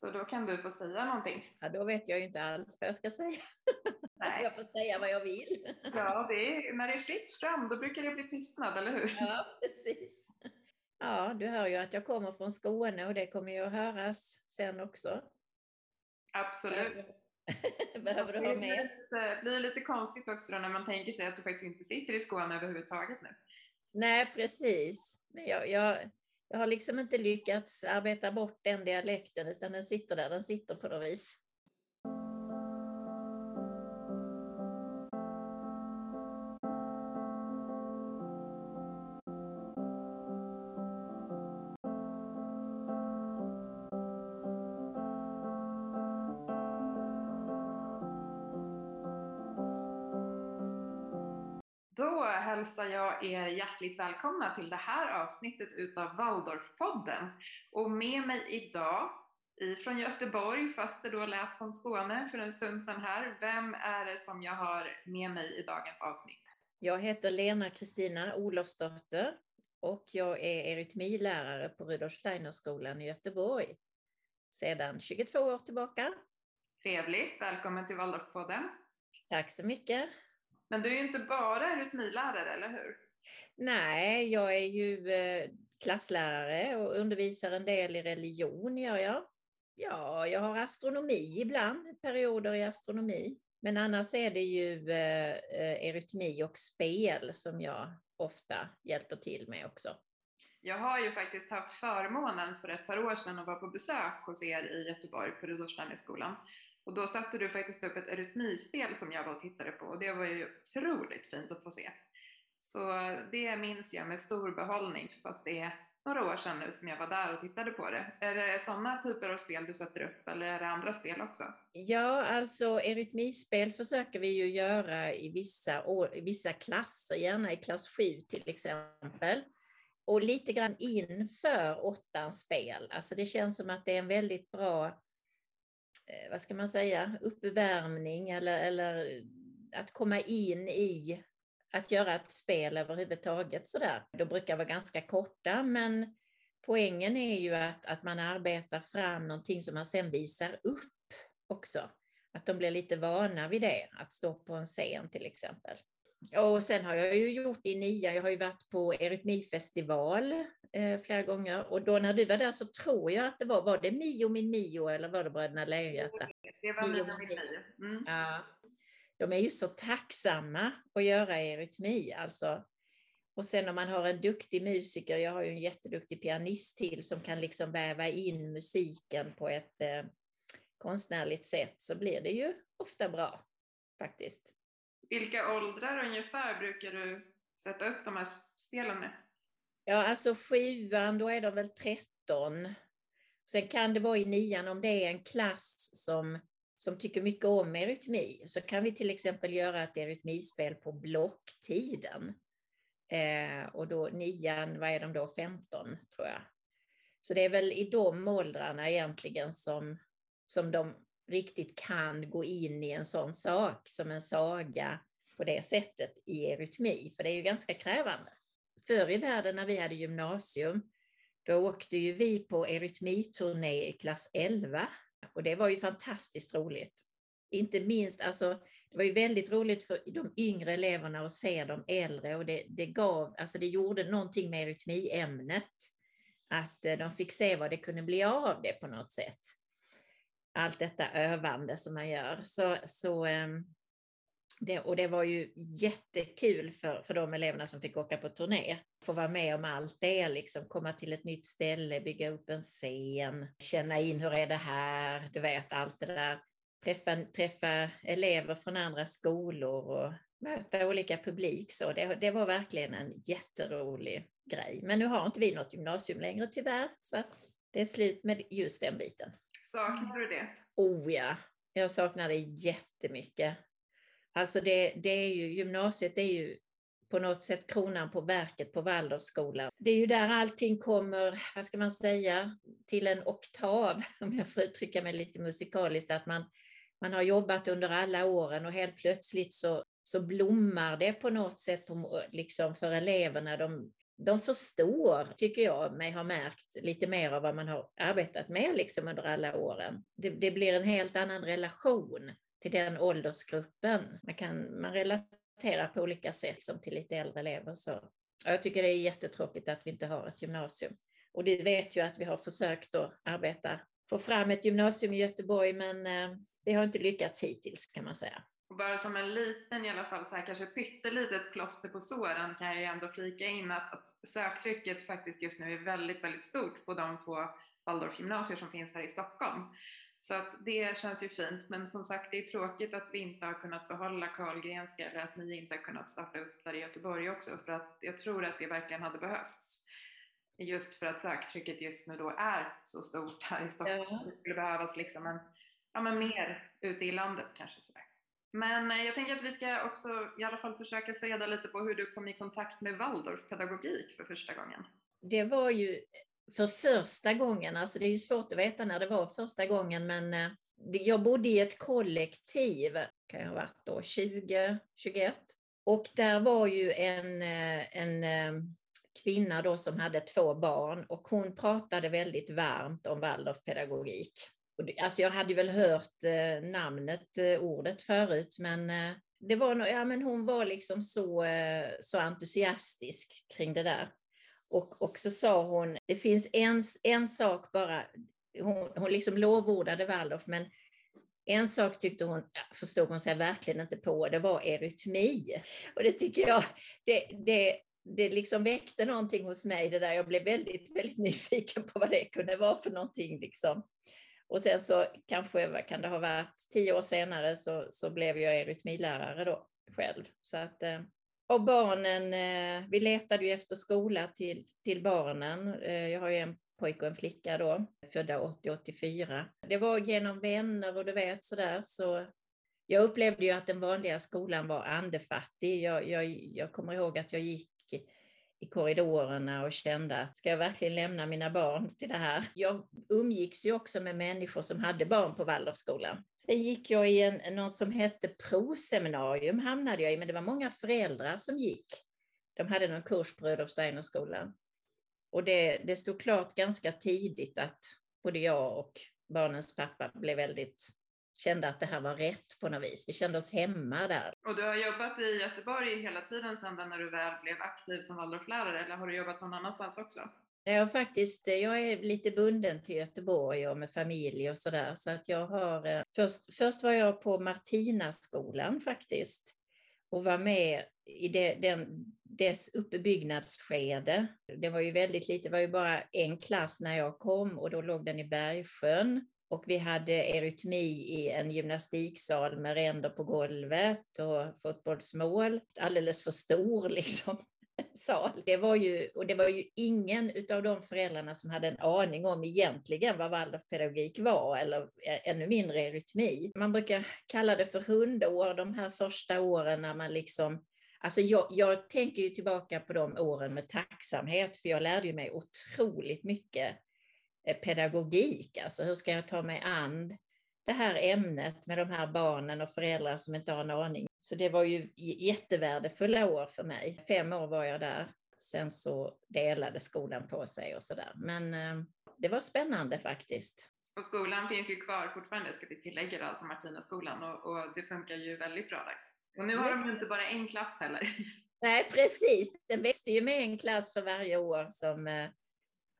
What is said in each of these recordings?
Så då kan du få säga någonting. Ja, då vet jag ju inte alls vad jag ska säga. Nej. Jag får säga vad jag vill. Ja, det är, när det är fritt fram då brukar det bli tystnad, eller hur? Ja, precis. Ja, du hör ju att jag kommer från Skåne och det kommer ju att höras sen också. Absolut. Behöver du ha med? Det blir lite konstigt också då när man tänker sig att du faktiskt inte sitter i Skåne överhuvudtaget nu. Nej, precis. Men jag, jag, jag har liksom inte lyckats arbeta bort den dialekten utan den sitter där den sitter på något vis. Jag er hjärtligt välkomna till det här avsnittet utav Waldorfpodden. Och med mig idag ifrån Göteborg, fast det då lät som Skåne för en stund sedan här. Vem är det som jag har med mig i dagens avsnitt? Jag heter Lena Kristina Olofsdotter och jag är eurytmilärare på Rudolf Steiner-skolan i Göteborg sedan 22 år tillbaka. Trevligt, välkommen till Waldorfpodden. Tack så mycket. Men du är ju inte bara eurytmilärare, eller hur? Nej, jag är ju eh, klasslärare och undervisar en del i religion gör jag. Ja, jag har astronomi ibland, perioder i astronomi. Men annars är det ju eh, eurytmi och spel som jag ofta hjälper till med också. Jag har ju faktiskt haft förmånen för ett par år sedan att vara på besök hos er i Göteborg på Rudolf Steiner-skolan. Och då satte du faktiskt upp ett erytmispel som jag var och tittade på och det var ju otroligt fint att få se. Så det minns jag med stor behållning, fast det är några år sedan nu som jag var där och tittade på det. Är det sådana typer av spel du sätter upp eller är det andra spel också? Ja, alltså erytmispel försöker vi ju göra i vissa, år, i vissa klasser, gärna i klass 7 till exempel. Och lite grann inför åttans spel. Alltså det känns som att det är en väldigt bra Eh, vad ska man säga, uppvärmning eller, eller att komma in i att göra ett spel överhuvudtaget sådär. De brukar vara ganska korta, men poängen är ju att, att man arbetar fram någonting som man sen visar upp också. Att de blir lite vana vid det, att stå på en scen till exempel. Och sen har jag ju gjort i nian, jag har ju varit på Eurytmifestival eh, flera gånger och då när du var där så tror jag att det var, var det Mio min Mio eller var det Bröderna Lejonhjärta? Det var Mio min Mio. Mm. Ja. De är ju så tacksamma att göra eurytmi alltså. Och sen om man har en duktig musiker, jag har ju en jätteduktig pianist till som kan liksom väva in musiken på ett eh, konstnärligt sätt så blir det ju ofta bra faktiskt. Vilka åldrar ungefär brukar du sätta upp de här spelen med? Ja, alltså sjuan, då är de väl 13. Sen kan det vara i nian om det är en klass som, som tycker mycket om eurytmi, så kan vi till exempel göra ett erytmispel på blocktiden. Eh, och då nian, vad är de då, 15 tror jag. Så det är väl i de åldrarna egentligen som, som de riktigt kan gå in i en sån sak som en saga på det sättet i eurytmi, för det är ju ganska krävande. Förr i världen när vi hade gymnasium, då åkte ju vi på erytmiturné i klass 11 och det var ju fantastiskt roligt. Inte minst, alltså, det var ju väldigt roligt för de yngre eleverna att se de äldre och det, det gav, alltså det gjorde någonting med erytmiämnet. Att eh, de fick se vad det kunde bli av det på något sätt allt detta övande som man gör. Så, så, ehm, det, och det var ju jättekul för, för de eleverna som fick åka på turné. Få vara med om allt det, liksom komma till ett nytt ställe, bygga upp en scen, känna in hur är det här, du vet allt det där. Träffa, träffa elever från andra skolor och möta olika publik. Så det, det var verkligen en jätterolig grej. Men nu har inte vi något gymnasium längre tyvärr, så att det är slut med just den biten. Saknar du det? Oh ja, jag saknar det jättemycket. Alltså det, det är ju, gymnasiet är ju på något sätt kronan på verket på Waldorfskolan. Det är ju där allting kommer, vad ska man säga, till en oktav, om jag får uttrycka mig lite musikaliskt, att man, man har jobbat under alla åren och helt plötsligt så, så blommar det på något sätt liksom för eleverna. De de förstår, tycker jag mig ha märkt, lite mer av vad man har arbetat med liksom under alla åren. Det, det blir en helt annan relation till den åldersgruppen. Man, kan, man relaterar på olika sätt liksom till lite äldre elever. Så. Jag tycker det är jättetråkigt att vi inte har ett gymnasium. Och du vet ju att vi har försökt att arbeta, få fram ett gymnasium i Göteborg, men eh, det har inte lyckats hittills kan man säga. Och bara som en liten, i alla fall så här, kanske pyttelitet plåster på såren kan jag ju ändå flika in att, att söktrycket faktiskt just nu är väldigt, väldigt stort på de två Waldorfgymnasier som finns här i Stockholm. Så att det känns ju fint, men som sagt det är tråkigt att vi inte har kunnat behålla Karlgrenska eller att ni inte har kunnat starta upp där i Göteborg också för att jag tror att det verkligen hade behövts. Just för att söktrycket just nu då är så stort här i Stockholm. Ja. Det skulle behövas liksom en, ja men mer ute i landet kanske sådär. Men eh, jag tänker att vi ska också i alla fall försöka få reda lite på hur du kom i kontakt med Waldorfpedagogik för första gången. Det var ju för första gången, alltså det är ju svårt att veta när det var första gången, men eh, jag bodde i ett kollektiv, kan jag ha varit då, 20, 21. Och där var ju en, eh, en eh, kvinna då som hade två barn och hon pratade väldigt varmt om Waldorfpedagogik. Alltså jag hade väl hört namnet, ordet förut, men det var nog, ja, men hon var liksom så, så entusiastisk kring det där. Och, och så sa hon, det finns en, en sak bara, hon, hon liksom lovordade Waldorf, men en sak tyckte hon, förstod hon sig verkligen inte på, det var erytmi. Och det tycker jag, det, det, det liksom väckte någonting hos mig det där. Jag blev väldigt, väldigt nyfiken på vad det kunde vara för någonting. Liksom. Och sen så kanske, vad kan det ha varit, tio år senare så, så blev jag erytmilärare då själv. Så att, eh, och barnen, eh, vi letade ju efter skola till, till barnen. Eh, jag har ju en pojke och en flicka då, födda 80-84. Det var genom vänner och du vet sådär, så jag upplevde ju att den vanliga skolan var andefattig. Jag, jag, jag kommer ihåg att jag gick i korridorerna och kände att ska jag verkligen lämna mina barn till det här? Jag umgicks ju också med människor som hade barn på Waldorfskolan. Sen gick jag i en, något som hette proseminarium, hamnade jag i, men det var många föräldrar som gick. De hade någon kurs på Rudolf Steiner-skolan. Och det, det stod klart ganska tidigt att både jag och barnens pappa blev väldigt kände att det här var rätt på något vis. Vi kände oss hemma där. Och du har jobbat i Göteborg hela tiden sedan när du väl blev aktiv som Waldorflärare eller har du jobbat någon annanstans också? Jag, faktiskt, jag är lite bunden till Göteborg och med familj och sådär. Så att jag har, eh, först, först var jag på Martinaskolan faktiskt och var med i det, den, dess uppbyggnadsskede. Det var ju väldigt lite, det var ju bara en klass när jag kom och då låg den i Bergsjön. Och vi hade erytmi i en gymnastiksal med ränder på golvet och fotbollsmål. Alldeles för stor liksom sal. Det var ju, och det var ju ingen av de föräldrarna som hade en aning om egentligen vad Waldorfpedagogik var, eller eh, ännu mindre erytmi. Man brukar kalla det för hundår, de här första åren när man liksom Alltså jag, jag tänker ju tillbaka på de åren med tacksamhet, för jag lärde ju mig otroligt mycket pedagogik, alltså hur ska jag ta mig an det här ämnet med de här barnen och föräldrar som inte har en aning. Så det var ju jättevärdefulla år för mig. Fem år var jag där. Sen så delade skolan på sig och sådär. Men eh, det var spännande faktiskt. Och skolan finns ju kvar fortfarande, ska vi tillägga, alltså Martinaskolan, och, och det funkar ju väldigt bra där. Och nu har de inte bara en klass heller. Nej, precis. Den växte ju med en klass för varje år som eh,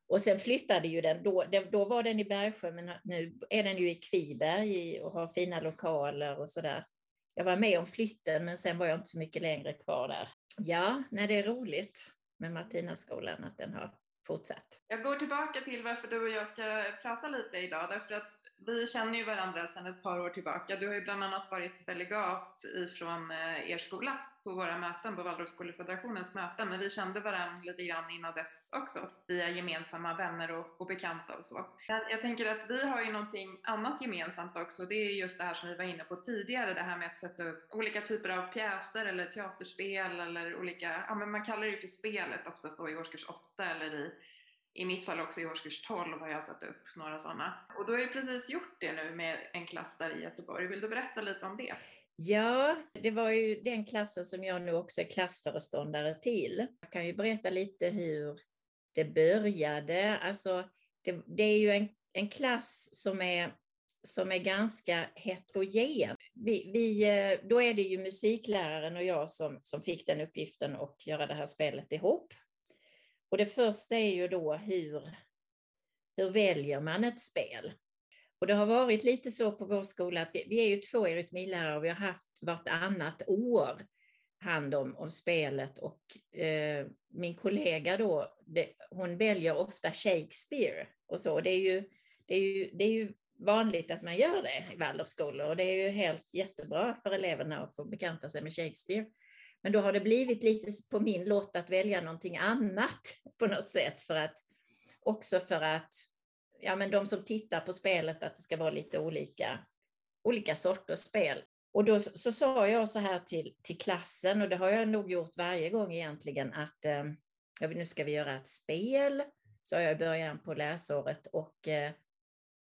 och sen flyttade ju den, då, då var den i Bergsjö, men nu är den ju i Kviberg och har fina lokaler och sådär. Jag var med om flytten, men sen var jag inte så mycket längre kvar där. Ja, nej, det är roligt med Martinaskolan att den har fortsatt. Jag går tillbaka till varför du och jag ska prata lite idag, därför att vi känner ju varandra sedan ett par år tillbaka. Du har ju bland annat varit delegat ifrån eh, er skola på våra möten, på Waldorfskolefederationens möten, men vi kände varandra lite grann innan dess också, via gemensamma vänner och, och bekanta och så. Men jag tänker att vi har ju någonting annat gemensamt också, det är just det här som vi var inne på tidigare, det här med att sätta upp olika typer av pjäser eller teaterspel eller olika, ja men man kallar det ju för spelet oftast då i årskurs 8 eller i i mitt fall också i årskurs 12 har jag satt upp några sådana. Och du har ju precis gjort det nu med en klass där i Göteborg. Vill du berätta lite om det? Ja, det var ju den klassen som jag nu också är klassföreståndare till. Jag kan ju berätta lite hur det började. Alltså, det, det är ju en, en klass som är, som är ganska heterogen. Vi, vi, eh, då är det ju musikläraren och jag som, som fick den uppgiften att göra det här spelet ihop. Och det första är ju då hur, hur väljer man ett spel? Och det har varit lite så på vår skola att vi, vi är ju två eurytmilärare och vi har haft vartannat år hand om, om spelet och eh, min kollega då, det, hon väljer ofta Shakespeare och så. Det är, ju, det, är ju, det är ju vanligt att man gör det i Waldorfskolor och det är ju helt jättebra för eleverna att få bekanta sig med Shakespeare. Men då har det blivit lite på min lott att välja någonting annat på något sätt för att också för att ja, men de som tittar på spelet att det ska vara lite olika, olika sorters spel. Och då så, så sa jag så här till, till klassen, och det har jag nog gjort varje gång egentligen, att eh, nu ska vi göra ett spel, sa jag i början på läsåret, och eh,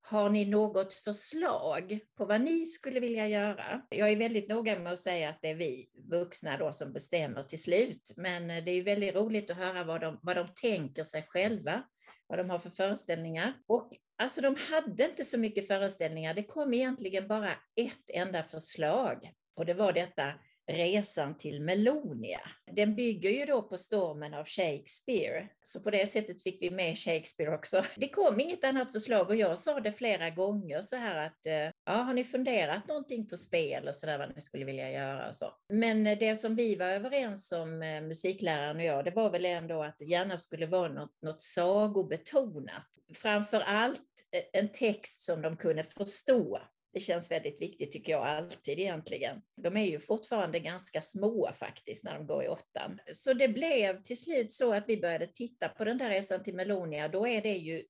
har ni något förslag på vad ni skulle vilja göra? Jag är väldigt noga med att säga att det är vi vuxna då som bestämmer till slut, men eh, det är väldigt roligt att höra vad de, vad de tänker sig själva vad de har för föreställningar. Och alltså de hade inte så mycket föreställningar. Det kom egentligen bara ett enda förslag och det var detta Resan till Melonia. Den bygger ju då på stormen av Shakespeare, så på det sättet fick vi med Shakespeare också. Det kom inget annat förslag och jag sa det flera gånger så här att eh, ja, har ni funderat någonting på spel och så där vad ni skulle vilja göra och så. Men eh, det som vi var överens om, eh, musikläraren och jag, det var väl ändå att det gärna skulle vara något, något sagobetonat. Framför allt en text som de kunde förstå. Det känns väldigt viktigt tycker jag alltid egentligen. De är ju fortfarande ganska små faktiskt när de går i åttan. Så det blev till slut så att vi började titta på den där resan till Melonia. Då är det ju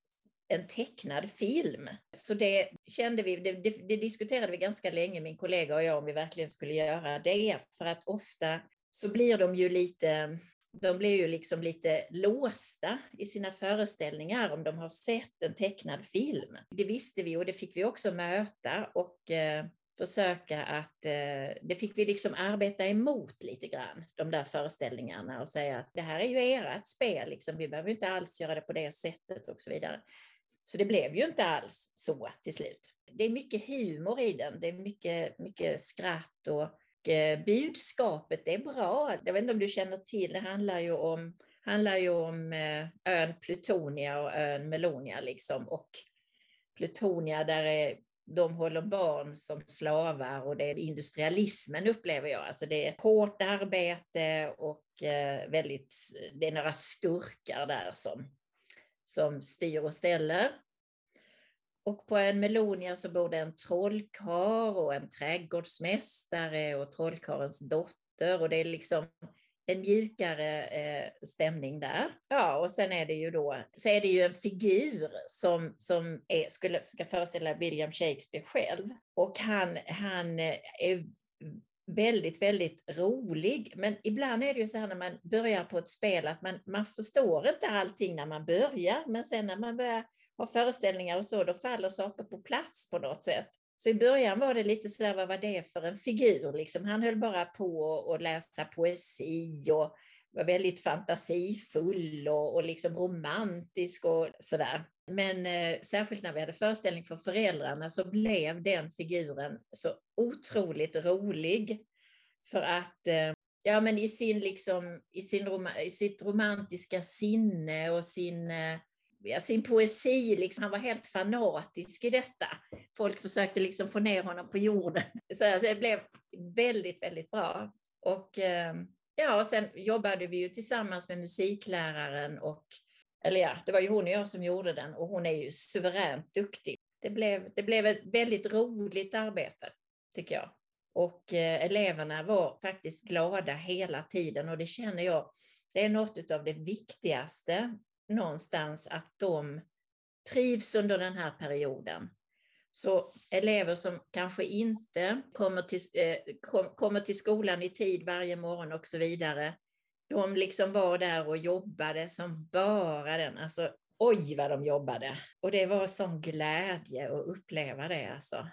en tecknad film. Så det kände vi, det, det, det, diskuterade vi ganska länge, min kollega och jag, om vi verkligen skulle göra det. För att ofta så blir de ju lite de blir ju liksom lite låsta i sina föreställningar om de har sett en tecknad film. Det visste vi och det fick vi också möta och eh, försöka att, eh, det fick vi liksom arbeta emot lite grann, de där föreställningarna och säga att det här är ju ert spel, liksom, vi behöver inte alls göra det på det sättet och så vidare. Så det blev ju inte alls så till slut. Det är mycket humor i den, det är mycket, mycket skratt och Eh, budskapet är bra. Jag vet inte om du känner till, det handlar ju om, handlar ju om eh, ön Plutonia och ön Melonia liksom. Och Plutonia, där är, de håller barn som slavar och det är industrialismen upplever jag. Alltså det är hårt arbete och eh, väldigt, det är några skurkar där som, som styr och ställer. Och på en Melonia så bor det en trollkar och en trädgårdsmästare och trollkarens dotter och det är liksom en mjukare eh, stämning där. Ja, och sen är det ju då, så är det ju en figur som, som är, skulle, ska föreställa William Shakespeare själv. Och han, han eh, är väldigt, väldigt rolig. Men ibland är det ju så här när man börjar på ett spel att man, man förstår inte allting när man börjar, men sen när man börjar har föreställningar och så, då faller saker på plats på något sätt. Så i början var det lite sådär, vad var det för en figur? Liksom, han höll bara på att läsa poesi och var väldigt fantasifull och, och liksom romantisk och sådär. Men eh, särskilt när vi hade föreställning för föräldrarna så blev den figuren så otroligt rolig. För att eh, ja, men i, sin, liksom, i, sin, i sitt romantiska sinne och sin eh, sin poesi, liksom, han var helt fanatisk i detta. Folk försökte liksom få ner honom på jorden. Så alltså, det blev väldigt, väldigt bra. Och eh, ja, och sen jobbade vi ju tillsammans med musikläraren och, eller ja, det var ju hon och jag som gjorde den och hon är ju suveränt duktig. Det blev, det blev ett väldigt roligt arbete, tycker jag. Och eh, eleverna var faktiskt glada hela tiden och det känner jag, det är något av det viktigaste någonstans att de trivs under den här perioden. Så elever som kanske inte kommer till, eh, kommer till skolan i tid varje morgon och så vidare, de liksom var där och jobbade som bara den. Alltså, oj vad de jobbade! Och det var sån glädje att uppleva det alltså.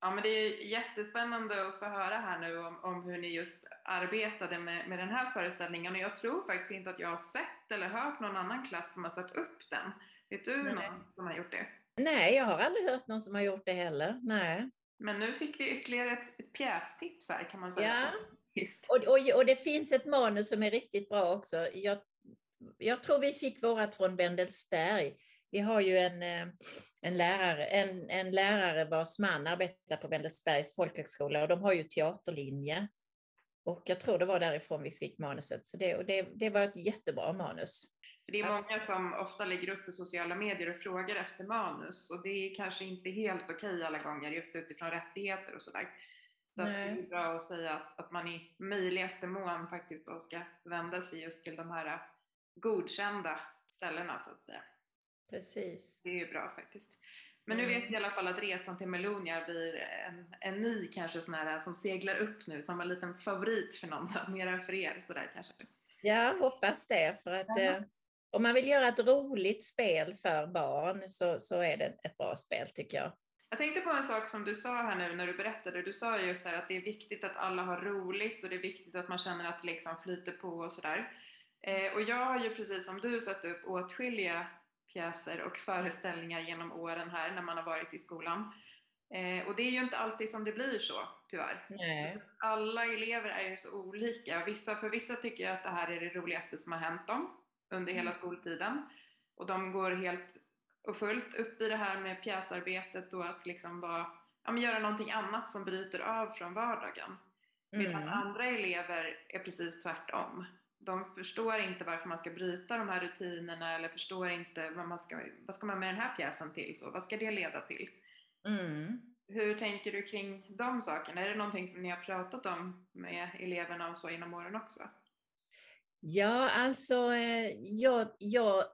Ja, men det är jättespännande att få höra här nu om, om hur ni just arbetade med, med den här föreställningen och jag tror faktiskt inte att jag har sett eller hört någon annan klass som har satt upp den. Vet du Nej. någon som har gjort det? Nej, jag har aldrig hört någon som har gjort det heller. Nej. Men nu fick vi ytterligare ett, ett pjästips här kan man säga. Ja. Och, och, och det finns ett manus som är riktigt bra också. Jag, jag tror vi fick vårat från Bendelsberg. Vi har ju en, eh, en, lärare, en, en lärare vars man arbetar på Bendelsbergs folkhögskola och de har ju teaterlinje. Och jag tror det var därifrån vi fick manuset. Så det, och det, det var ett jättebra manus. Det är många som ofta lägger upp på sociala medier och frågar efter manus och det är kanske inte helt okej alla gånger just utifrån rättigheter och sådär. Så det är bra att säga att, att man i möjligaste mån faktiskt då ska vända sig just till de här godkända ställena så att säga. Precis. Det är ju bra faktiskt. Men nu vet vi i alla fall att resan till Melonia blir en, en ny kanske sån här som seglar upp nu som en liten favorit för någon, mer än för er sådär kanske. Ja, hoppas det. För att eh, om man vill göra ett roligt spel för barn så, så är det ett bra spel tycker jag. Jag tänkte på en sak som du sa här nu när du berättade. Du sa just där att det är viktigt att alla har roligt och det är viktigt att man känner att det liksom flyter på och sådär. Eh, och jag har ju precis som du satt upp åtskilliga pjäser och föreställningar genom åren här när man har varit i skolan. Eh, och det är ju inte alltid som det blir så, tyvärr. Nej. Alla elever är ju så olika. Vissa, för vissa tycker jag att det här är det roligaste som har hänt dem under hela mm. skoltiden. Och de går helt och fullt upp i det här med pjäsarbetet och att liksom bara, ja, men göra någonting annat som bryter av från vardagen. Medan mm. andra elever är precis tvärtom de förstår inte varför man ska bryta de här rutinerna eller förstår inte vad man ska, vad ska man med den här pjäsen till, så vad ska det leda till? Mm. Hur tänker du kring de sakerna? Är det någonting som ni har pratat om med eleverna och så inom åren också? Ja, alltså eh, jag, jag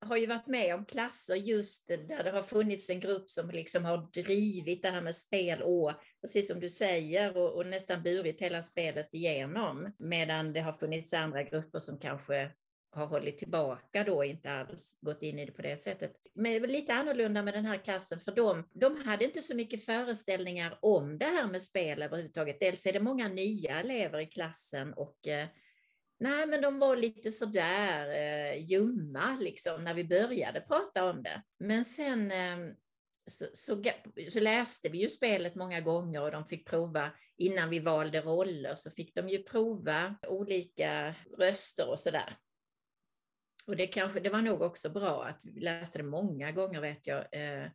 har ju varit med om klasser just där det har funnits en grupp som liksom har drivit det här med spel och, precis som du säger, och, och, nästan burit hela spelet igenom. Medan det har funnits andra grupper som kanske har hållit tillbaka då, inte alls gått in i det på det sättet. Men det var lite annorlunda med den här klassen, för de, de hade inte så mycket föreställningar om det här med spel överhuvudtaget. Dels är det många nya elever i klassen och eh, Nej, men de var lite sådär eh, ljumma liksom när vi började prata om det. Men sen eh, så, så, så, läste vi ju spelet många gånger och de fick prova, innan vi valde roller, så fick de ju prova olika röster och sådär. Och det, kanske, det var nog också bra att vi läste det många gånger vet jag. Eh,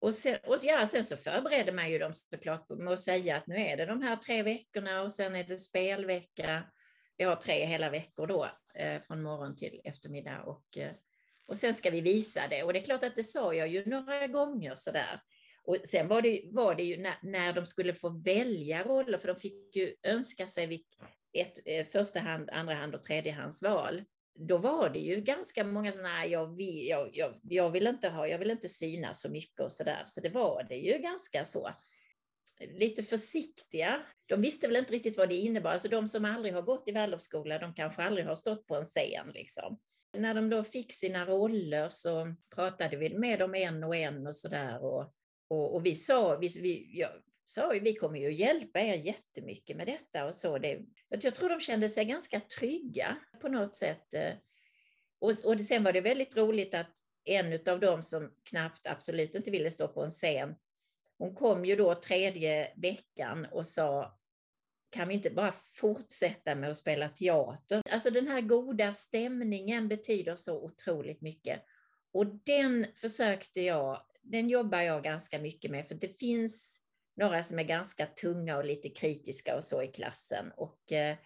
och sen, och ja, sen så förberedde man ju dem såklart med att säga att nu är det de här tre veckorna och sen är det spelvecka vi har tre hela veckor då, eh, från morgon till eftermiddag. Och, eh, och sen ska vi visa det. Och det är klart att det sa jag ju några gånger sådär. Och sen var det, var det ju när, när de skulle få välja roller, för de fick ju önska sig ett eh, första hand, andra hand och tredjehandsval. Då var det ju ganska många som, nej, jag vill, jag, jag, jag vill inte ha, jag vill inte synas så mycket och sådär. Så det var det ju ganska så eh, lite försiktiga. De visste väl inte riktigt vad det innebar. Alltså de som aldrig har gått i Waldorfskola, de kanske aldrig har stått på en scen. Liksom. När de då fick sina roller så pratade vi med dem en och en och sådär. Och, och, och, vi sa, vi, vi, jag sa vi kommer ju hjälpa er jättemycket med detta och så. Det, så jag tror de kände sig ganska trygga på något sätt. Eh. Och, och sen var det väldigt roligt att en av dem som knappt absolut inte ville stå på en scen hon kom ju då tredje veckan och sa kan vi inte bara fortsätta med att spela teater? Alltså den här goda stämningen betyder så otroligt mycket. Och den försökte jag, den jobbar jag ganska mycket med, för det finns några som är ganska tunga och lite kritiska och så i klassen. Och eh,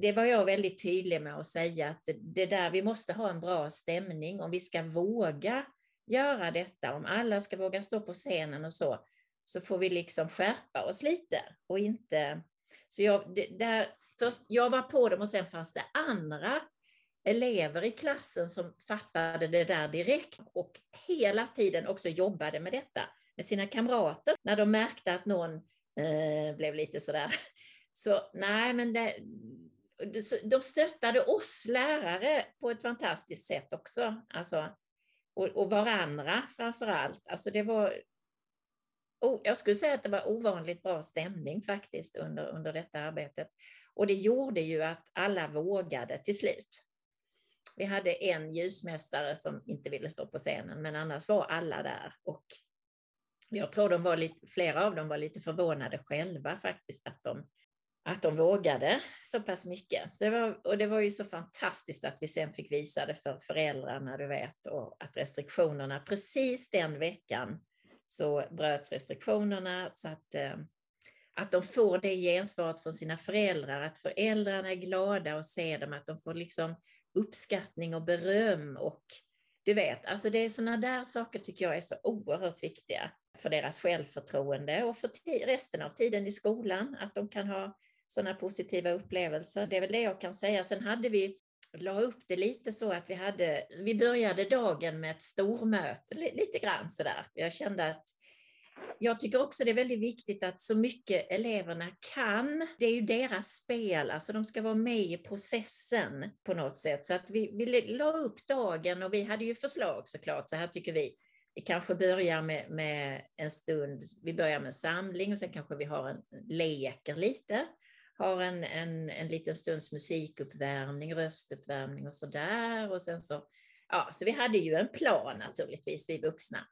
det var jag väldigt tydlig med att säga att det där, vi måste ha en bra stämning om vi ska våga göra detta, om alla ska våga stå på scenen och så, så får vi liksom skärpa oss lite och inte... Så jag, det, där, först, jag var på dem och sen fanns det andra elever i klassen som fattade det där direkt och hela tiden också jobbade med detta med sina kamrater när de märkte att någon eh, blev lite sådär. Så nej, men det, de stöttade oss lärare på ett fantastiskt sätt också. Alltså, och, och varandra framför allt. Alltså det var, oh, jag skulle säga att det var ovanligt bra stämning faktiskt under, under detta arbetet. Och det gjorde ju att alla vågade till slut. Vi hade en ljusmästare som inte ville stå på scenen, men annars var alla där. Och jag tror de var lite, flera av dem var lite förvånade själva faktiskt att de, att de vågade så pass mycket. Så det var, och det var ju så fantastiskt att vi sen fick visa det för föräldrarna, du vet, och att restriktionerna precis den veckan så bröts restriktionerna så att, eh, att de får det gensvaret från sina föräldrar, att föräldrarna är glada och ser dem, att de får liksom uppskattning och beröm och du vet, alltså det är sådana där saker tycker jag är så oerhört viktiga för deras självförtroende och för resten av tiden i skolan, att de kan ha sådana positiva upplevelser. Det är väl det jag kan säga. Sen hade vi, la upp det lite så att vi hade, vi började dagen med ett stormöte, lite grann sådär. Jag kände att jag tycker också det är väldigt viktigt att så mycket eleverna kan, det är ju deras spel, alltså de ska vara med i processen på något sätt. Så att vi, vi la upp dagen och vi hade ju förslag såklart, så här tycker vi. Vi kanske börjar med, med en stund, vi börjar med samling och sen kanske vi har en, leker lite, har en, en, en liten stunds musikuppvärmning, röstuppvärmning och sådär. Och sen så, ja, så vi hade ju en plan naturligtvis, vi vuxna.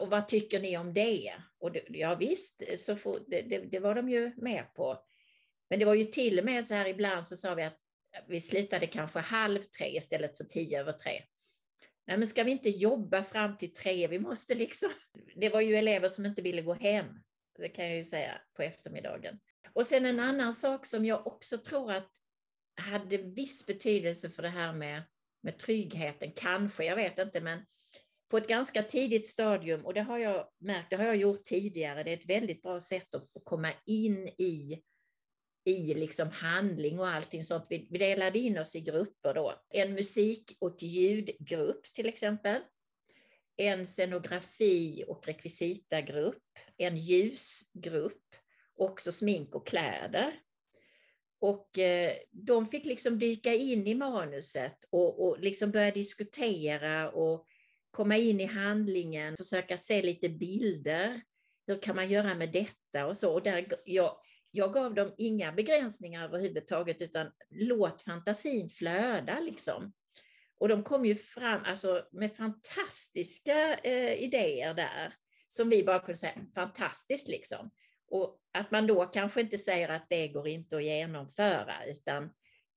Och vad tycker ni om det? Och det, ja visst, så får, det, det, det, var de ju med på. Men det var ju till och med så här ibland så sa vi att vi slutade kanske halv tre istället för tio över tre. Nej, men ska vi inte jobba fram till tre? Vi måste liksom... Det var ju elever som inte ville gå hem, det kan jag ju säga, på eftermiddagen. Och sen en annan sak som jag också tror att hade viss betydelse för det här med, med tryggheten, kanske, jag vet inte, men på ett ganska tidigt stadium, och det har jag märkt, det har jag gjort tidigare, det är ett väldigt bra sätt att komma in i, i liksom handling och allting sånt. Vi, vi delade in oss i grupper då. En musik och ljudgrupp till exempel. En scenografi och rekvisitagrupp. En ljusgrupp. Också smink och kläder. Och eh, de fick liksom dyka in i manuset och, och liksom börja diskutera och komma in i handlingen, försöka se lite bilder. Hur kan man göra med detta och så. Och där, jag, jag gav dem inga begränsningar överhuvudtaget, utan låt fantasin flöda. Liksom. Och de kom ju fram alltså, med fantastiska eh, idéer där, som vi bara kunde säga, fantastiskt liksom. Och att man då kanske inte säger att det går inte att genomföra, utan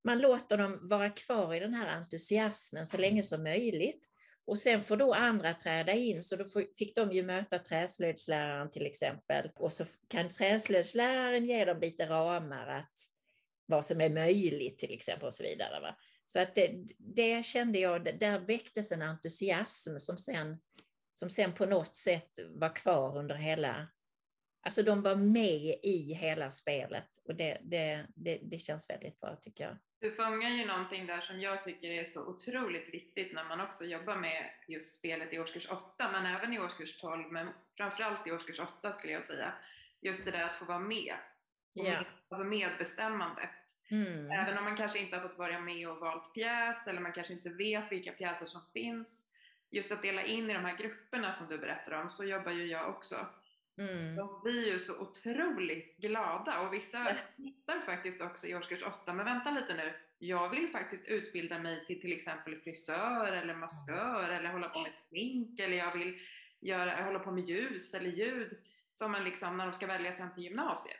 man låter dem vara kvar i den här entusiasmen så länge som möjligt. Och sen får då andra träda in, så då fick de ju möta träslöjdsläraren till exempel. Och så kan träslöjdsläraren ge dem lite ramar, att vad som är möjligt till exempel och så vidare. Va? Så att det, det kände jag, där väcktes en entusiasm som sen, som sen på något sätt var kvar under hela, alltså de var med i hela spelet och det, det, det, det känns väldigt bra tycker jag. Du fångar ju någonting där som jag tycker är så otroligt viktigt när man också jobbar med just spelet i årskurs 8, men även i årskurs 12, men framförallt i årskurs 8 skulle jag säga. Just det där att få vara med. Yeah. Alltså medbestämmandet. Mm. Även om man kanske inte har fått vara med och valt pjäs, eller man kanske inte vet vilka pjäser som finns. Just att dela in i de här grupperna som du berättar om, så jobbar ju jag också. Mm. De blir ju så otroligt glada och vissa hittar faktiskt också i årskurs 8, men vänta lite nu, jag vill faktiskt utbilda mig till till exempel frisör eller maskör eller hålla på med smink eller jag vill göra, hålla på med ljus eller ljud som man liksom när de ska välja sen till gymnasiet.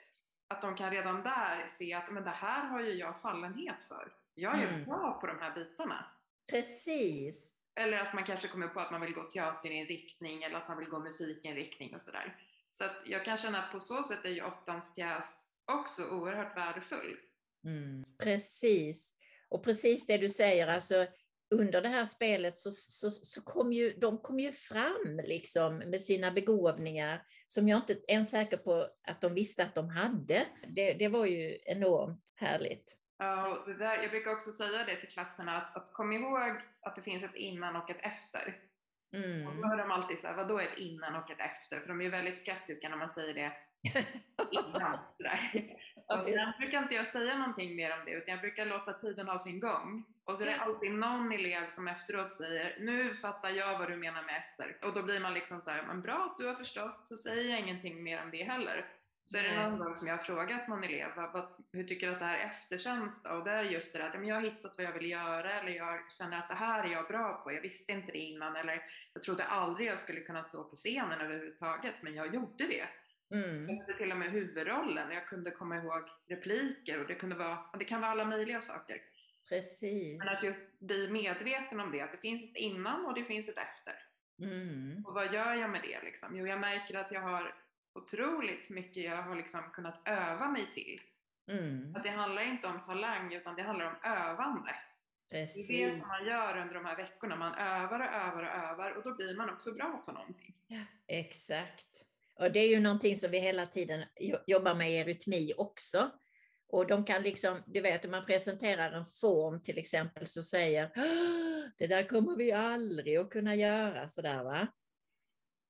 Att de kan redan där se att men det här har ju jag fallenhet för. Jag är mm. bra på de här bitarna. Precis. Eller att man kanske kommer på att man vill gå teaterinriktning eller att man vill gå musikinriktning och sådär. Så att jag kan känna att på så sätt är ju åttans pjäs också oerhört värdefull. Mm, precis. Och precis det du säger, alltså under det här spelet så, så, så kom ju, de kom ju fram liksom med sina begåvningar som jag inte är säker på att de visste att de hade. Det, det var ju enormt härligt. Ja, och där, jag brukar också säga det till klasserna, att, att kom ihåg att det finns ett innan och ett efter. Mm. Och då hör de alltid så här, vadå ett innan och ett efter? För de är ju väldigt skeptiska när man säger det innan. Och sen brukar inte jag säga någonting mer om det, utan jag brukar låta tiden ha sin gång. Och så är det alltid någon elev som efteråt säger, nu fattar jag vad du menar med efter. Och då blir man liksom så här, men bra att du har förstått, så säger jag ingenting mer om det heller. Så är det någon gång som jag har frågat någon elev, vad, hur tycker du att det här efterkänns då? Och det är just det där, jag har hittat vad jag vill göra, eller jag känner att det här är jag bra på, jag visste inte det innan, eller jag trodde aldrig jag skulle kunna stå på scenen överhuvudtaget, men jag gjorde det. Mm. Jag hade till och med huvudrollen, jag kunde komma ihåg repliker och det, kunde vara, det kan vara alla möjliga saker. Precis. Men att just bli medveten om det, att det finns ett innan och det finns ett efter. Mm. Och vad gör jag med det liksom? Jo, jag märker att jag har otroligt mycket jag har liksom kunnat öva mig till. Mm. Att det handlar inte om talang utan det handlar om övande. Precis. Det är det som man gör under de här veckorna. Man övar och övar och övar och då blir man också bra på någonting. Ja, exakt. Och det är ju någonting som vi hela tiden jobbar med i Eurytmi också. Och de kan liksom, du vet, om man presenterar en form till exempel så säger det där kommer vi aldrig att kunna göra sådär va.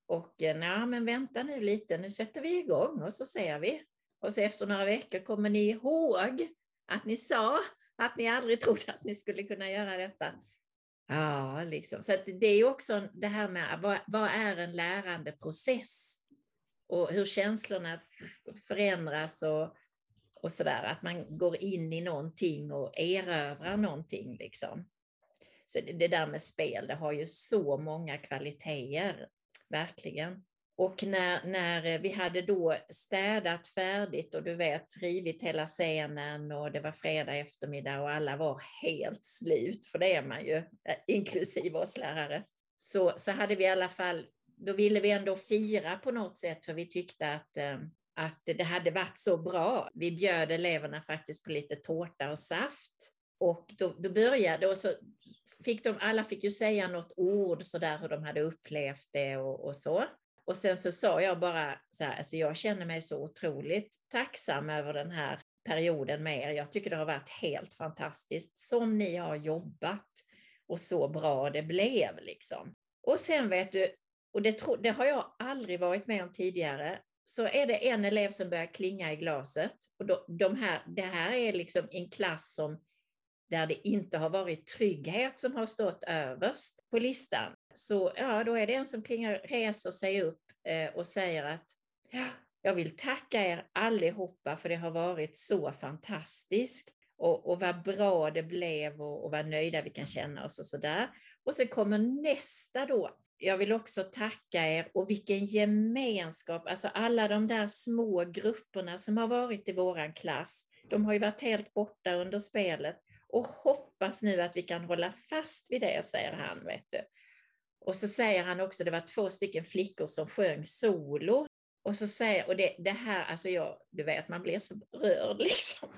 Och eh, nej, men vänta nu lite, nu sätter vi igång och så ser vi. Och så efter några veckor kommer ni ihåg att ni sa att ni aldrig trodde att ni skulle kunna göra detta. Ja, liksom. Så det är också det här med vad, vad är en lärandeprocess? Och hur känslorna förändras och, och sådär. Att man går in i någonting och erövrar någonting. Liksom. Så det, det där med spel, det har ju så många kvaliteter verkligen. Och när, när vi hade då städat färdigt och du vet rivit hela scenen och det var fredag eftermiddag och alla var helt slut, för det är man ju, eh, inklusive oss lärare, så, så hade vi i alla fall, då ville vi ändå fira på något sätt för vi tyckte att, eh, att det hade varit så bra. Vi bjöd eleverna faktiskt på lite tårta och saft. Och då, då började, och så fick de, alla fick ju säga något ord sådär hur de hade upplevt det och, och så. Och sen så sa jag bara så här, alltså jag känner mig så otroligt tacksam över den här perioden med er. Jag tycker det har varit helt fantastiskt som ni har jobbat och så bra det blev liksom. Och sen vet du, och det, tro, det har jag aldrig varit med om tidigare, så är det en elev som börjar klinga i glaset. Och då, de här, det här är liksom en klass som där det inte har varit trygghet som har stått överst på listan. Så ja, då är det en som klingar, reser sig upp eh, och säger att ja, jag vill tacka er allihopa för det har varit så fantastiskt och, och vad bra det blev och, och vad nöjda vi kan känna oss och sådär. Och sen kommer nästa då. Jag vill också tacka er och vilken gemenskap, alltså alla de där små grupperna som har varit i våran klass, de har ju varit helt borta under spelet och hoppas nu att vi kan hålla fast vid det, säger han. Vet du. Och så säger han också, det var två stycken flickor som sjöng solo. Och så säger, och det, det här, alltså jag, du vet, man blir så rörd liksom.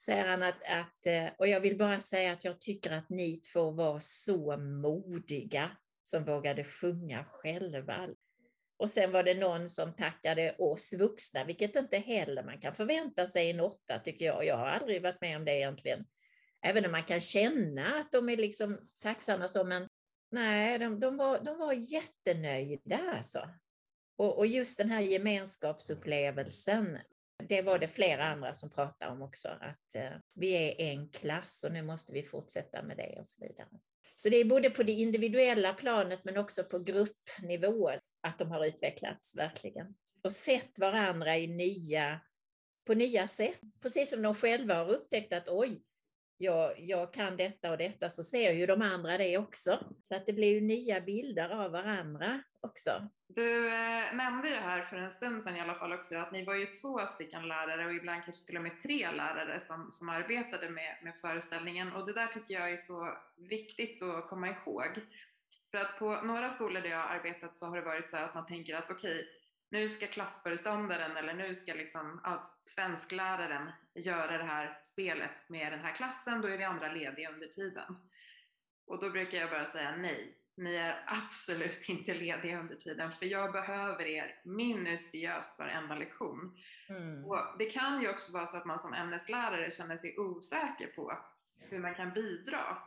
Säger han att, att, eh, och jag vill bara säga att jag tycker att ni två var så modiga som vågade sjunga själva. Och sen var det någon som tackade oss vuxna, vilket inte heller man kan förvänta sig i en åtta, tycker jag. Jag har aldrig varit med om det egentligen även om man kan känna att de är liksom tacksamma så, men nej, de, de, var, de var jättenöjda alltså. Och, och just den här gemenskapsupplevelsen, det var det flera andra som pratade om också, att eh, vi är en klass och nu måste vi fortsätta med det och så vidare. Så det är både på det individuella planet men också på gruppnivå att de har utvecklats verkligen. Och sett varandra i nya, på nya sätt. Precis som de själva har upptäckt att oj, jag, jag kan detta och detta så ser ju de andra det också. Så att det blir ju nya bilder av varandra också. Du eh, nämnde ju här för en stund sedan i alla fall också att ni var ju två stycken lärare och ibland kanske till och med tre lärare som, som arbetade med, med föreställningen och det där tycker jag är så viktigt att komma ihåg. För att på några skolor där jag har arbetat så har det varit så här att man tänker att okej, okay, nu ska klassföreståndaren eller nu ska liksom, ja, svenskläraren göra det här spelet med den här klassen, då är vi andra lediga under tiden. Och då brukar jag bara säga nej, ni är absolut inte lediga under tiden, för jag behöver er minutiöst varenda lektion. Mm. Och det kan ju också vara så att man som ämneslärare känner sig osäker på hur man kan bidra.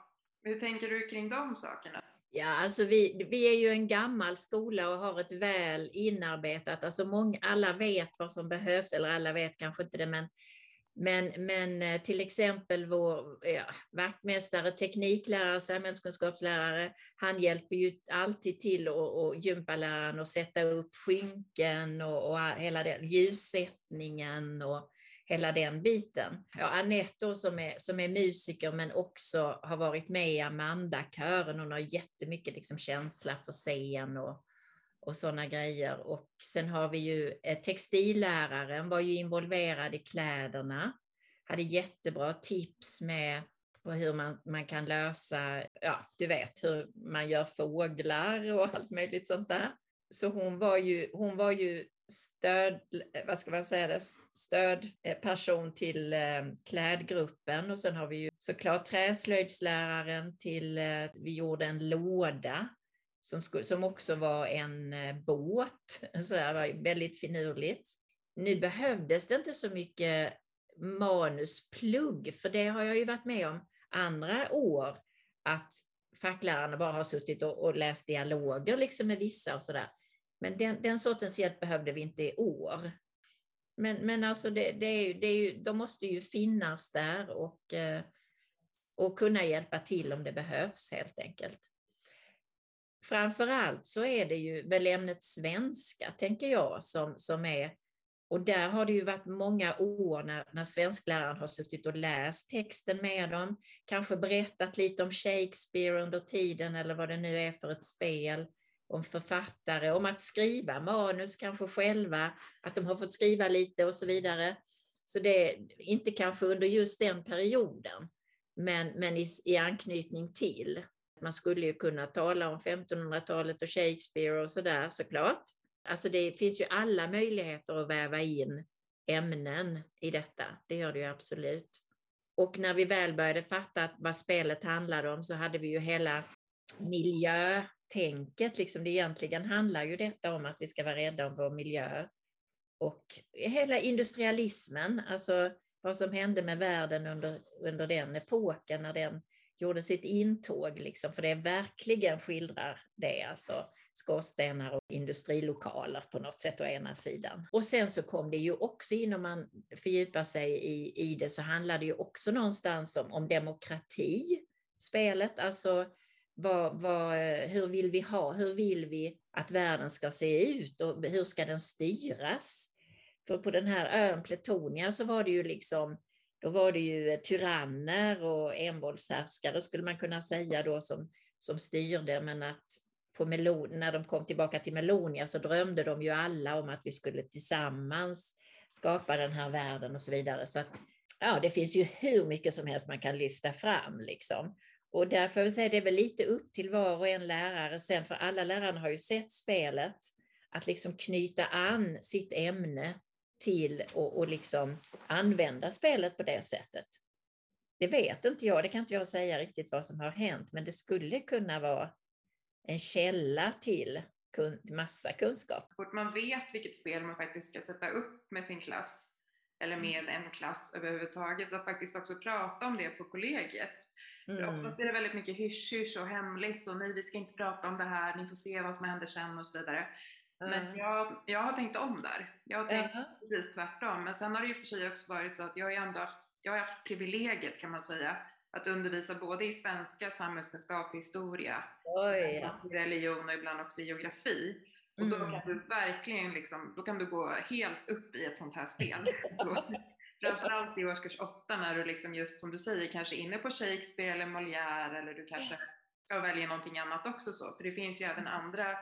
Hur tänker du kring de sakerna? Ja, alltså vi, vi är ju en gammal skola och har ett väl inarbetat, alltså många, alla vet vad som behövs, eller alla vet kanske inte det, men Men, men eh, till exempel vår ja, vaktmästare, tekniklärare, samhällskunskapslärare, han hjälper ju alltid till och, och gympaläraren att sätta upp skynken och, och hela den ljussättningen och hela den biten. Ja, Anette som är, som är musiker men också har varit med i Amanda-kören. Hon har jättemycket liksom känsla för scen och, och sådana grejer. Och sen har vi ju eh, textilläraren var ju involverad i kläderna. Hade jättebra tips med på hur man, man kan lösa, ja du vet hur man gör fåglar och allt möjligt sånt där. Så hon var ju, hon var ju stöd, vad ska man säga, det, stödperson eh, till eh, klädgruppen och sen har vi ju såklart träslöjdsläraren till, eh, vi gjorde en låda som, som också var en båt, så det var väldigt finurligt. Nu behövdes det inte så mycket manusplugg, för det har jag ju varit med om andra år, att facklärarna bara har suttit och, och läst dialoger liksom med vissa och sådär. Men den, den sortens hjälp behövde vi inte i år. Men, men alltså det, det är, det är ju, de måste ju finnas där och, eh, och kunna hjälpa till om det behövs helt enkelt. Framför allt så är det ju väl ämnet svenska, tänker jag, som, som är och där har det ju varit många år när, när svenskläraren har suttit och läst texten med dem, kanske berättat lite om Shakespeare under tiden eller vad det nu är för ett spel om författare, om att skriva manus kanske själva, att de har fått skriva lite och så vidare. Så det är inte kanske under just den perioden, men, men i, i anknytning till. Man skulle ju kunna tala om 1500-talet och Shakespeare och sådär såklart. Alltså det finns ju alla möjligheter att väva in ämnen i detta, det gör det ju absolut. Och när vi väl började fatta vad spelet handlade om så hade vi ju hela miljö tänket, liksom det egentligen handlar ju detta om att vi ska vara rädda om vår miljö. Och hela industrialismen, alltså vad som hände med världen under, under den epoken när den gjorde sitt intåg, liksom, för det verkligen skildrar det, alltså skorstenar och industrilokaler på något sätt å ena sidan. Och sen så kom det ju också in, om man fördjupar sig i, i det, så handlar det ju också någonstans om, om demokrati, spelet, alltså vad, vad, eh, hur vill vi ha, hur vill vi att världen ska se ut och hur ska den styras? För på den här ön Pletonia så var det ju liksom, då var det ju eh, tyranner och envåldshärskare skulle man kunna säga då som, som styrde, men att på Melon, när de kom tillbaka till Melonia så drömde de ju alla om att vi skulle tillsammans skapa den här världen och så vidare. Så att, ja, det finns ju hur mycket som helst man kan lyfta fram liksom. Och därför vill säga det är väl lite upp till var och en lärare sen, för alla lärarna har ju sett spelet, att liksom knyta an sitt ämne till och, och liksom använda spelet på det sättet. Det vet inte jag, det kan inte jag säga riktigt vad som har hänt, men det skulle kunna vara en källa till kun, massa kunskap. Så fort man vet vilket spel man faktiskt ska sätta upp med sin klass, eller med mm. en klass överhuvudtaget, att faktiskt också prata om det på kollegiet. Mm. Oftast är det väldigt mycket hysch-hysch och hemligt och nej, vi ska inte prata om det här, ni får se vad som händer sen och så vidare. Mm. Men jag, jag har tänkt om där. Jag har tänkt mm. precis tvärtom. Men sen har det ju för sig också varit så att jag har ändå haft, jag har haft privilegiet kan man säga att undervisa både i svenska, samhällskunskap och historia, Oj, ja. religion och ibland också i geografi. Och då kan du verkligen liksom, då kan du gå helt upp i ett sånt här spel. Så, Framförallt i årskurs 8 när du liksom just som du säger kanske är inne på Shakespeare eller Molière eller du kanske ska välja någonting annat också så. För det finns ju även andra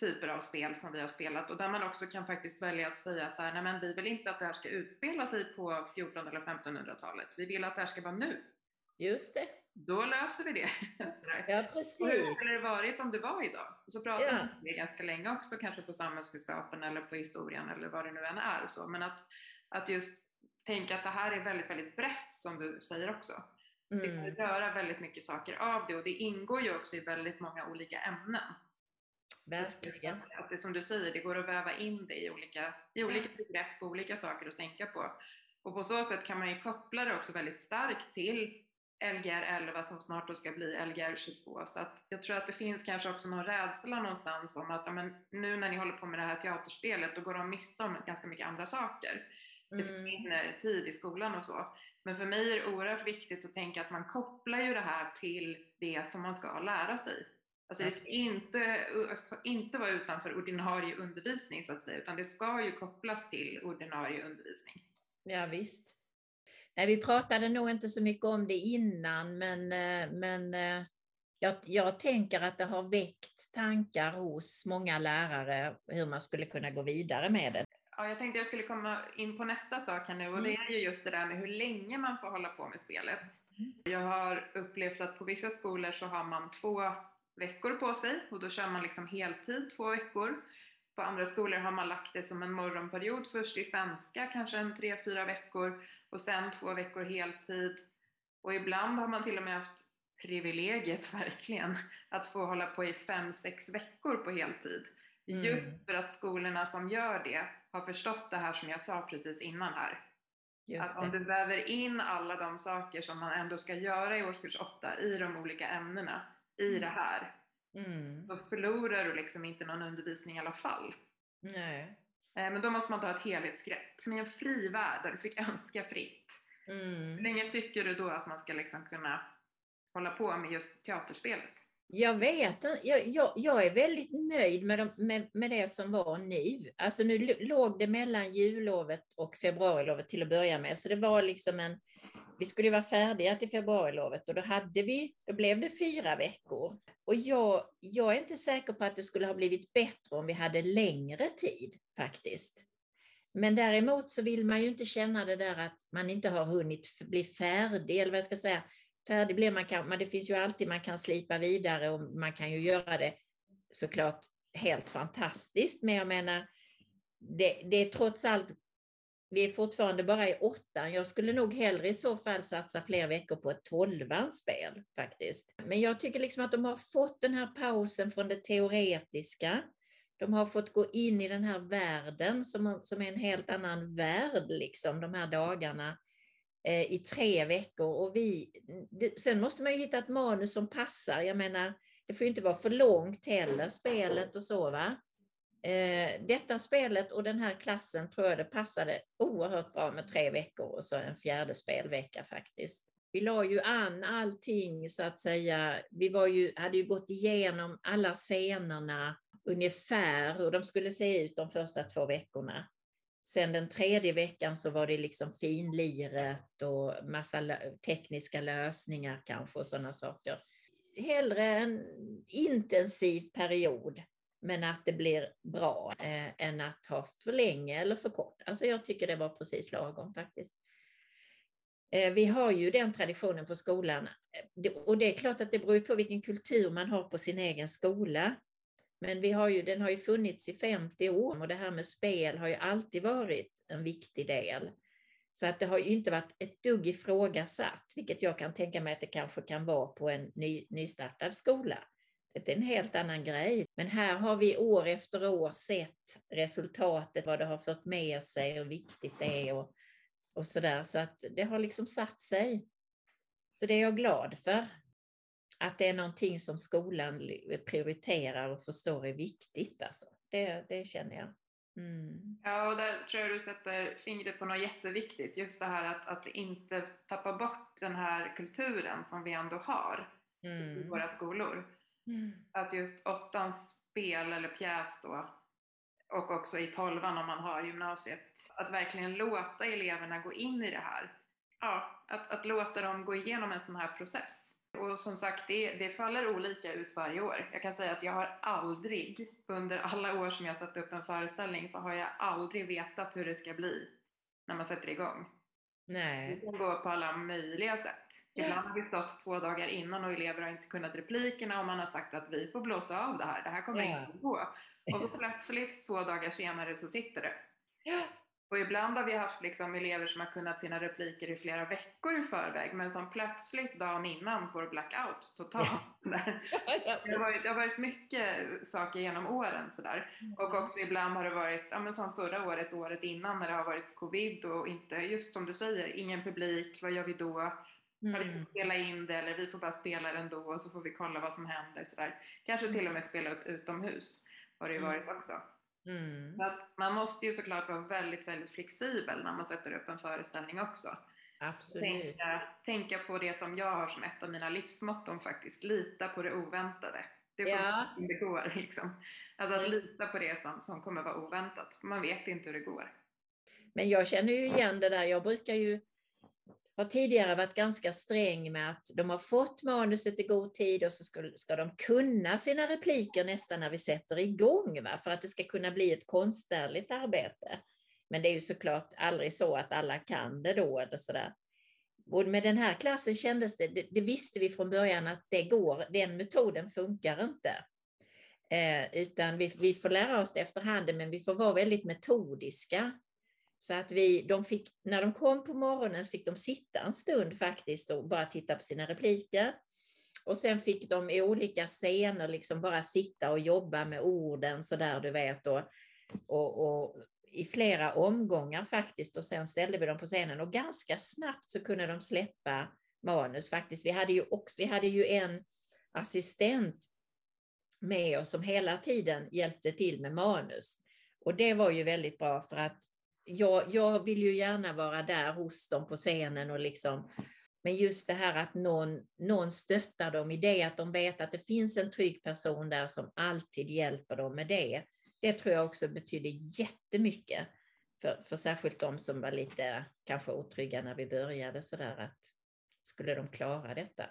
typer av spel som vi har spelat och där man också kan faktiskt välja att säga så här, nej men vi vill inte att det här ska utspela sig på 1400 eller 1500-talet. Vi vill att det här ska vara nu. Just det. Då löser vi det. ja, precis. Och hur skulle det varit om det var idag? Och så pratade ja. vi ganska länge också, kanske på samhällskunskapen eller på historien eller vad det nu än är. Och så. Men att, att just tänka att det här är väldigt, väldigt brett som du säger också. Mm. Det kan mm. röra väldigt mycket saker av det och det ingår ju också i väldigt många olika ämnen. Verkligen. Att det som du säger, det går att väva in det i olika, i olika begrepp och olika saker att tänka på. Och på så sätt kan man ju koppla det också väldigt starkt till Lgr 11 som snart då ska bli Lgr 22. Så att jag tror att det finns kanske också någon rädsla någonstans om att ja, men nu när ni håller på med det här teaterspelet då går de miste om ganska mycket andra saker. Det mm. försvinner tid i skolan och så. Men för mig är det oerhört viktigt att tänka att man kopplar ju det här till det som man ska lära sig. Alltså det ska inte, inte vara utanför ordinarie undervisning så att säga, utan det ska ju kopplas till ordinarie undervisning. Ja, visst. Nej, vi pratade nog inte så mycket om det innan, men, eh, men eh, jag, jag tänker att det har väckt tankar hos många lärare hur man skulle kunna gå vidare med det. Ja, jag tänkte jag skulle komma in på nästa sak här nu och det mm. är ju just det där med hur länge man får hålla på med spelet. Mm. Jag har upplevt att på vissa skolor så har man två veckor på sig och då kör man liksom heltid två veckor. På andra skolor har man lagt det som en morgonperiod, först i svenska kanske en tre, fyra veckor och sen två veckor heltid. Och ibland har man till och med haft privilegiet verkligen att få hålla på i fem, sex veckor på heltid. Mm. Just för att skolorna som gör det har förstått det här som jag sa precis innan här. Just att om du väver in alla de saker som man ändå ska göra i årskurs 8 i de olika ämnena i mm. det här, mm. då förlorar du liksom inte någon undervisning i alla fall. Nej. Eh, men då måste man ta ett helhetsgrepp. Med en fri värld där du fick önska fritt. Mm. Hur länge tycker du då att man ska liksom kunna hålla på med just teaterspelet? Jag vet jag, jag, jag är väldigt nöjd med, de, med, med det som var nu. Alltså nu låg det mellan jullovet och februarilovet till att börja med, så det var liksom en... Vi skulle vara färdiga till februarilovet och då, hade vi, då blev det fyra veckor. Och jag, jag är inte säker på att det skulle ha blivit bättre om vi hade längre tid faktiskt. Men däremot så vill man ju inte känna det där att man inte har hunnit bli färdig, eller vad jag ska säga, färdig blir man kanske, men det finns ju alltid man kan slipa vidare och man kan ju göra det såklart helt fantastiskt. Men jag menar, det, det är trots allt, vi är fortfarande bara i åttan. Jag skulle nog hellre i så fall satsa fler veckor på ett tolvanspel faktiskt. Men jag tycker liksom att de har fått den här pausen från det teoretiska. De har fått gå in i den här världen som, som är en helt annan värld, liksom, de här dagarna Eh, i tre veckor. Och vi, sen måste man ju hitta ett manus som passar. Jag menar, det får ju inte vara för långt heller, spelet och så. Va? Eh, detta spelet och den här klassen tror jag det passade oerhört bra med tre veckor och så en fjärde spelvecka faktiskt. Vi la ju an allting så att säga. Vi var ju, hade ju gått igenom alla scenerna ungefär hur de skulle se ut de första två veckorna. Sen den tredje veckan så var det liksom finliret och massa tekniska lösningar kanske och sådana saker. Hellre en intensiv period, men att det blir bra, eh, än att ha för länge eller för kort. Alltså jag tycker det var precis lagom faktiskt. Eh, vi har ju den traditionen på skolan eh, och det är klart att det beror på vilken kultur man har på sin egen skola. Men vi har ju, den har ju funnits i 50 år och det här med spel har ju alltid varit en viktig del. Så att det har ju inte varit ett dugg ifrågasatt, vilket jag kan tänka mig att det kanske kan vara på en ny, nystartad skola. Det är en helt annan grej. Men här har vi år efter år sett resultatet, vad det har fört med sig, hur viktigt det är och, och sådär. Så att det har liksom satt sig. Så det är jag glad för att det är någonting som skolan prioriterar och förstår är viktigt. Alltså. Det, det känner jag. Mm. Ja, och där tror jag du sätter fingret på något jätteviktigt. Just det här att, att inte tappa bort den här kulturen som vi ändå har mm. i våra skolor. Mm. Att just åttans spel eller pjäs då, och också i tolvan om man har gymnasiet, att verkligen låta eleverna gå in i det här. Ja, att, att låta dem gå igenom en sån här process. Och som sagt, det, det faller olika ut varje år. Jag kan säga att jag har aldrig, under alla år som jag satt upp en föreställning, så har jag aldrig vetat hur det ska bli när man sätter igång. Nej. Det kan gå på alla möjliga sätt. Ibland har vi stått två dagar innan och elever har inte kunnat replikerna och man har sagt att vi får blåsa av det här, det här kommer ja. inte att gå. Och så plötsligt två dagar senare så sitter det. Och ibland har vi haft liksom elever som har kunnat sina repliker i flera veckor i förväg men som plötsligt dagen innan får blackout totalt. det, har varit, det har varit mycket saker genom åren sådär. Och mm. också ibland har det varit, ja, men som förra året, året innan när det har varit covid och inte, just som du säger, ingen publik, vad gör vi då? Mm. Kan vi spela in det eller vi får bara spela det ändå och så får vi kolla vad som händer. Sådär. Kanske till och med spela upp utomhus har det ju mm. varit också. Mm. Så att man måste ju såklart vara väldigt, väldigt flexibel när man sätter upp en föreställning också. Absolut. Tänka, tänka på det som jag har som ett av mina livsmotton faktiskt, lita på det oväntade. Det får ja. det går liksom. Alltså att mm. lita på det som, som kommer vara oväntat. Man vet inte hur det går. Men jag känner ju igen det där. Jag brukar ju har tidigare varit ganska sträng med att de har fått manuset i god tid och så ska, ska de kunna sina repliker nästan när vi sätter igång, va? för att det ska kunna bli ett konstnärligt arbete. Men det är ju såklart aldrig så att alla kan det då. Eller så där. Och med den här klassen kändes det, det, det, visste vi från början att det går, den metoden funkar inte. Eh, utan vi, vi får lära oss det efterhand, men vi får vara väldigt metodiska. Så att vi, de fick, när de kom på morgonen så fick de sitta en stund faktiskt och bara titta på sina repliker. Och sen fick de i olika scener liksom bara sitta och jobba med orden så där du vet. Och, och, och i flera omgångar faktiskt och sen ställde vi dem på scenen och ganska snabbt så kunde de släppa manus faktiskt. Vi hade ju, också, vi hade ju en assistent med oss som hela tiden hjälpte till med manus. Och det var ju väldigt bra för att jag, jag vill ju gärna vara där hos dem på scenen och liksom men just det här att någon, någon stöttar dem i det, att de vet att det finns en trygg person där som alltid hjälper dem med det. Det tror jag också betyder jättemycket för, för särskilt de som var lite kanske otrygga när vi började sådär att skulle de klara detta?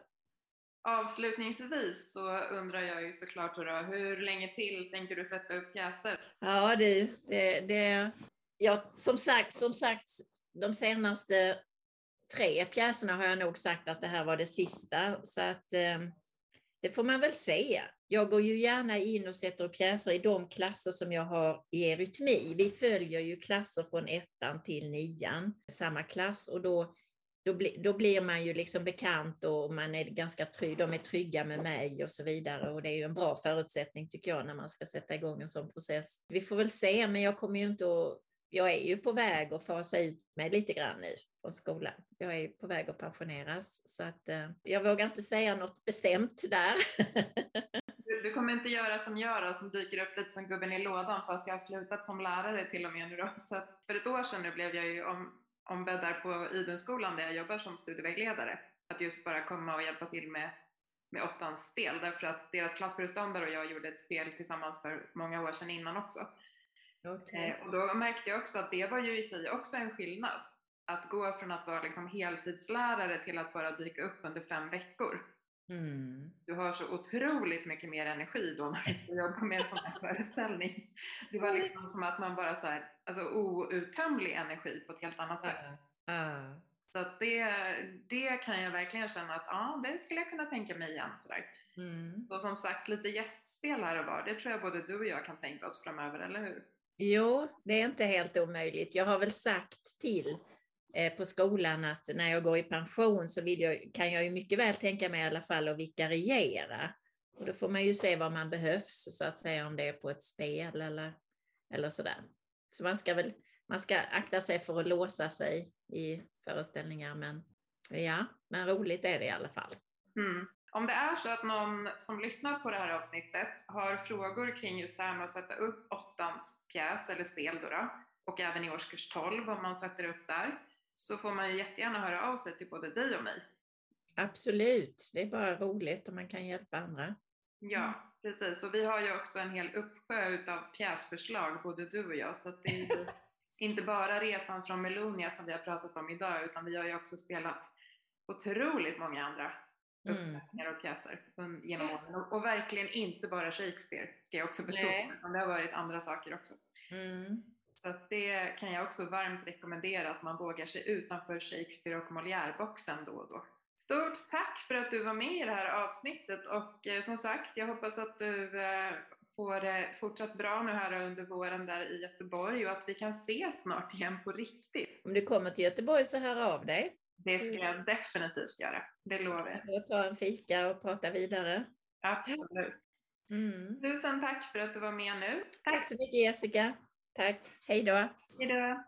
Avslutningsvis så undrar jag ju såklart då, hur länge till tänker du sätta upp pjäser? Ja du, det, det, ja, som sagt, som sagt, de senaste tre pjäserna har jag nog sagt att det här var det sista, så att eh, det får man väl se. Jag går ju gärna in och sätter upp pjäser i de klasser som jag har i erytmi. Vi följer ju klasser från ettan till nian, samma klass, och då, då, bli, då blir man ju liksom bekant och man är ganska trygg, de är trygga med mig och så vidare. Och det är ju en bra förutsättning tycker jag när man ska sätta igång en sån process. Vi får väl se, men jag kommer ju inte att jag är ju på väg att fasa ut mig lite grann nu från skolan. Jag är på väg att pensioneras så att eh, jag vågar inte säga något bestämt där. du, du, kommer inte göra som jag då, som dyker upp lite som gubben i lådan fast jag har slutat som lärare till och med nu då. Så att för ett år sedan nu blev jag ju om, ombedd där på Idunskolan där jag jobbar som studievägledare att just bara komma och hjälpa till med med åttans spel därför att deras klassföreståndare och jag gjorde ett spel tillsammans för många år sedan innan också. Okay. Eh, och då märkte jag också att det var ju i sig också en skillnad. Att gå från att vara liksom heltidslärare till att bara dyka upp under fem veckor. Mm. Du har så otroligt mycket mer energi då när du ska jobba med en sån här föreställning. Det var liksom som att man bara så här, alltså outtömlig energi på ett helt annat sätt. Uh, uh. Så det, det kan jag verkligen känna att ja, det skulle jag kunna tänka mig igen. Sådär. Mm. Och som sagt, lite gästspel här och var, det tror jag både du och jag kan tänka oss framöver, eller hur? Jo, det är inte helt omöjligt. Jag har väl sagt till eh, på skolan att när jag går i pension så jag, kan jag ju mycket väl tänka mig i alla fall att vikariera. Och då får man ju se vad man behövs, så att säga, om det är på ett spel eller, eller sådär. Så man ska väl man ska akta sig för att låsa sig i föreställningar, men ja, men roligt är det i alla fall. Mm. Om det är så att någon som lyssnar på det här avsnittet har frågor kring just det här med att sätta upp åttans pjäs eller spel då, då och även i årskurs 12 om man sätter upp där, så får man ju jättegärna höra av sig till både dig och mig. Absolut, det är bara roligt om man kan hjälpa andra. Ja, precis. Och vi har ju också en hel uppsjö utav pjäsförslag, både du och jag, så det är inte bara resan från Melonia som vi har pratat om idag, utan vi har ju också spelat otroligt många andra uppsättningar mm. och pjäser genom åren. Och, och, verkligen inte bara Shakespeare, ska jag också betona, utan det har varit andra saker också. Mm. Så det kan jag också varmt rekommendera, att man vågar sig utanför Shakespeare och Molière-boxen då och då. Stort tack för att du var med i det här avsnittet och eh, som sagt, jag hoppas att du eh, får det fortsatt bra nu här under våren där i Göteborg och att vi kan ses snart igen på riktigt. Om du kommer till Göteborg så hör av dig. Det ska jag definitivt göra, det lovar jag. ta en fika och prata vidare. Absolut. Mm. Tusen tack för att du var med nu. Tack, tack så mycket Jessica. Tack. Hej då. Hej då.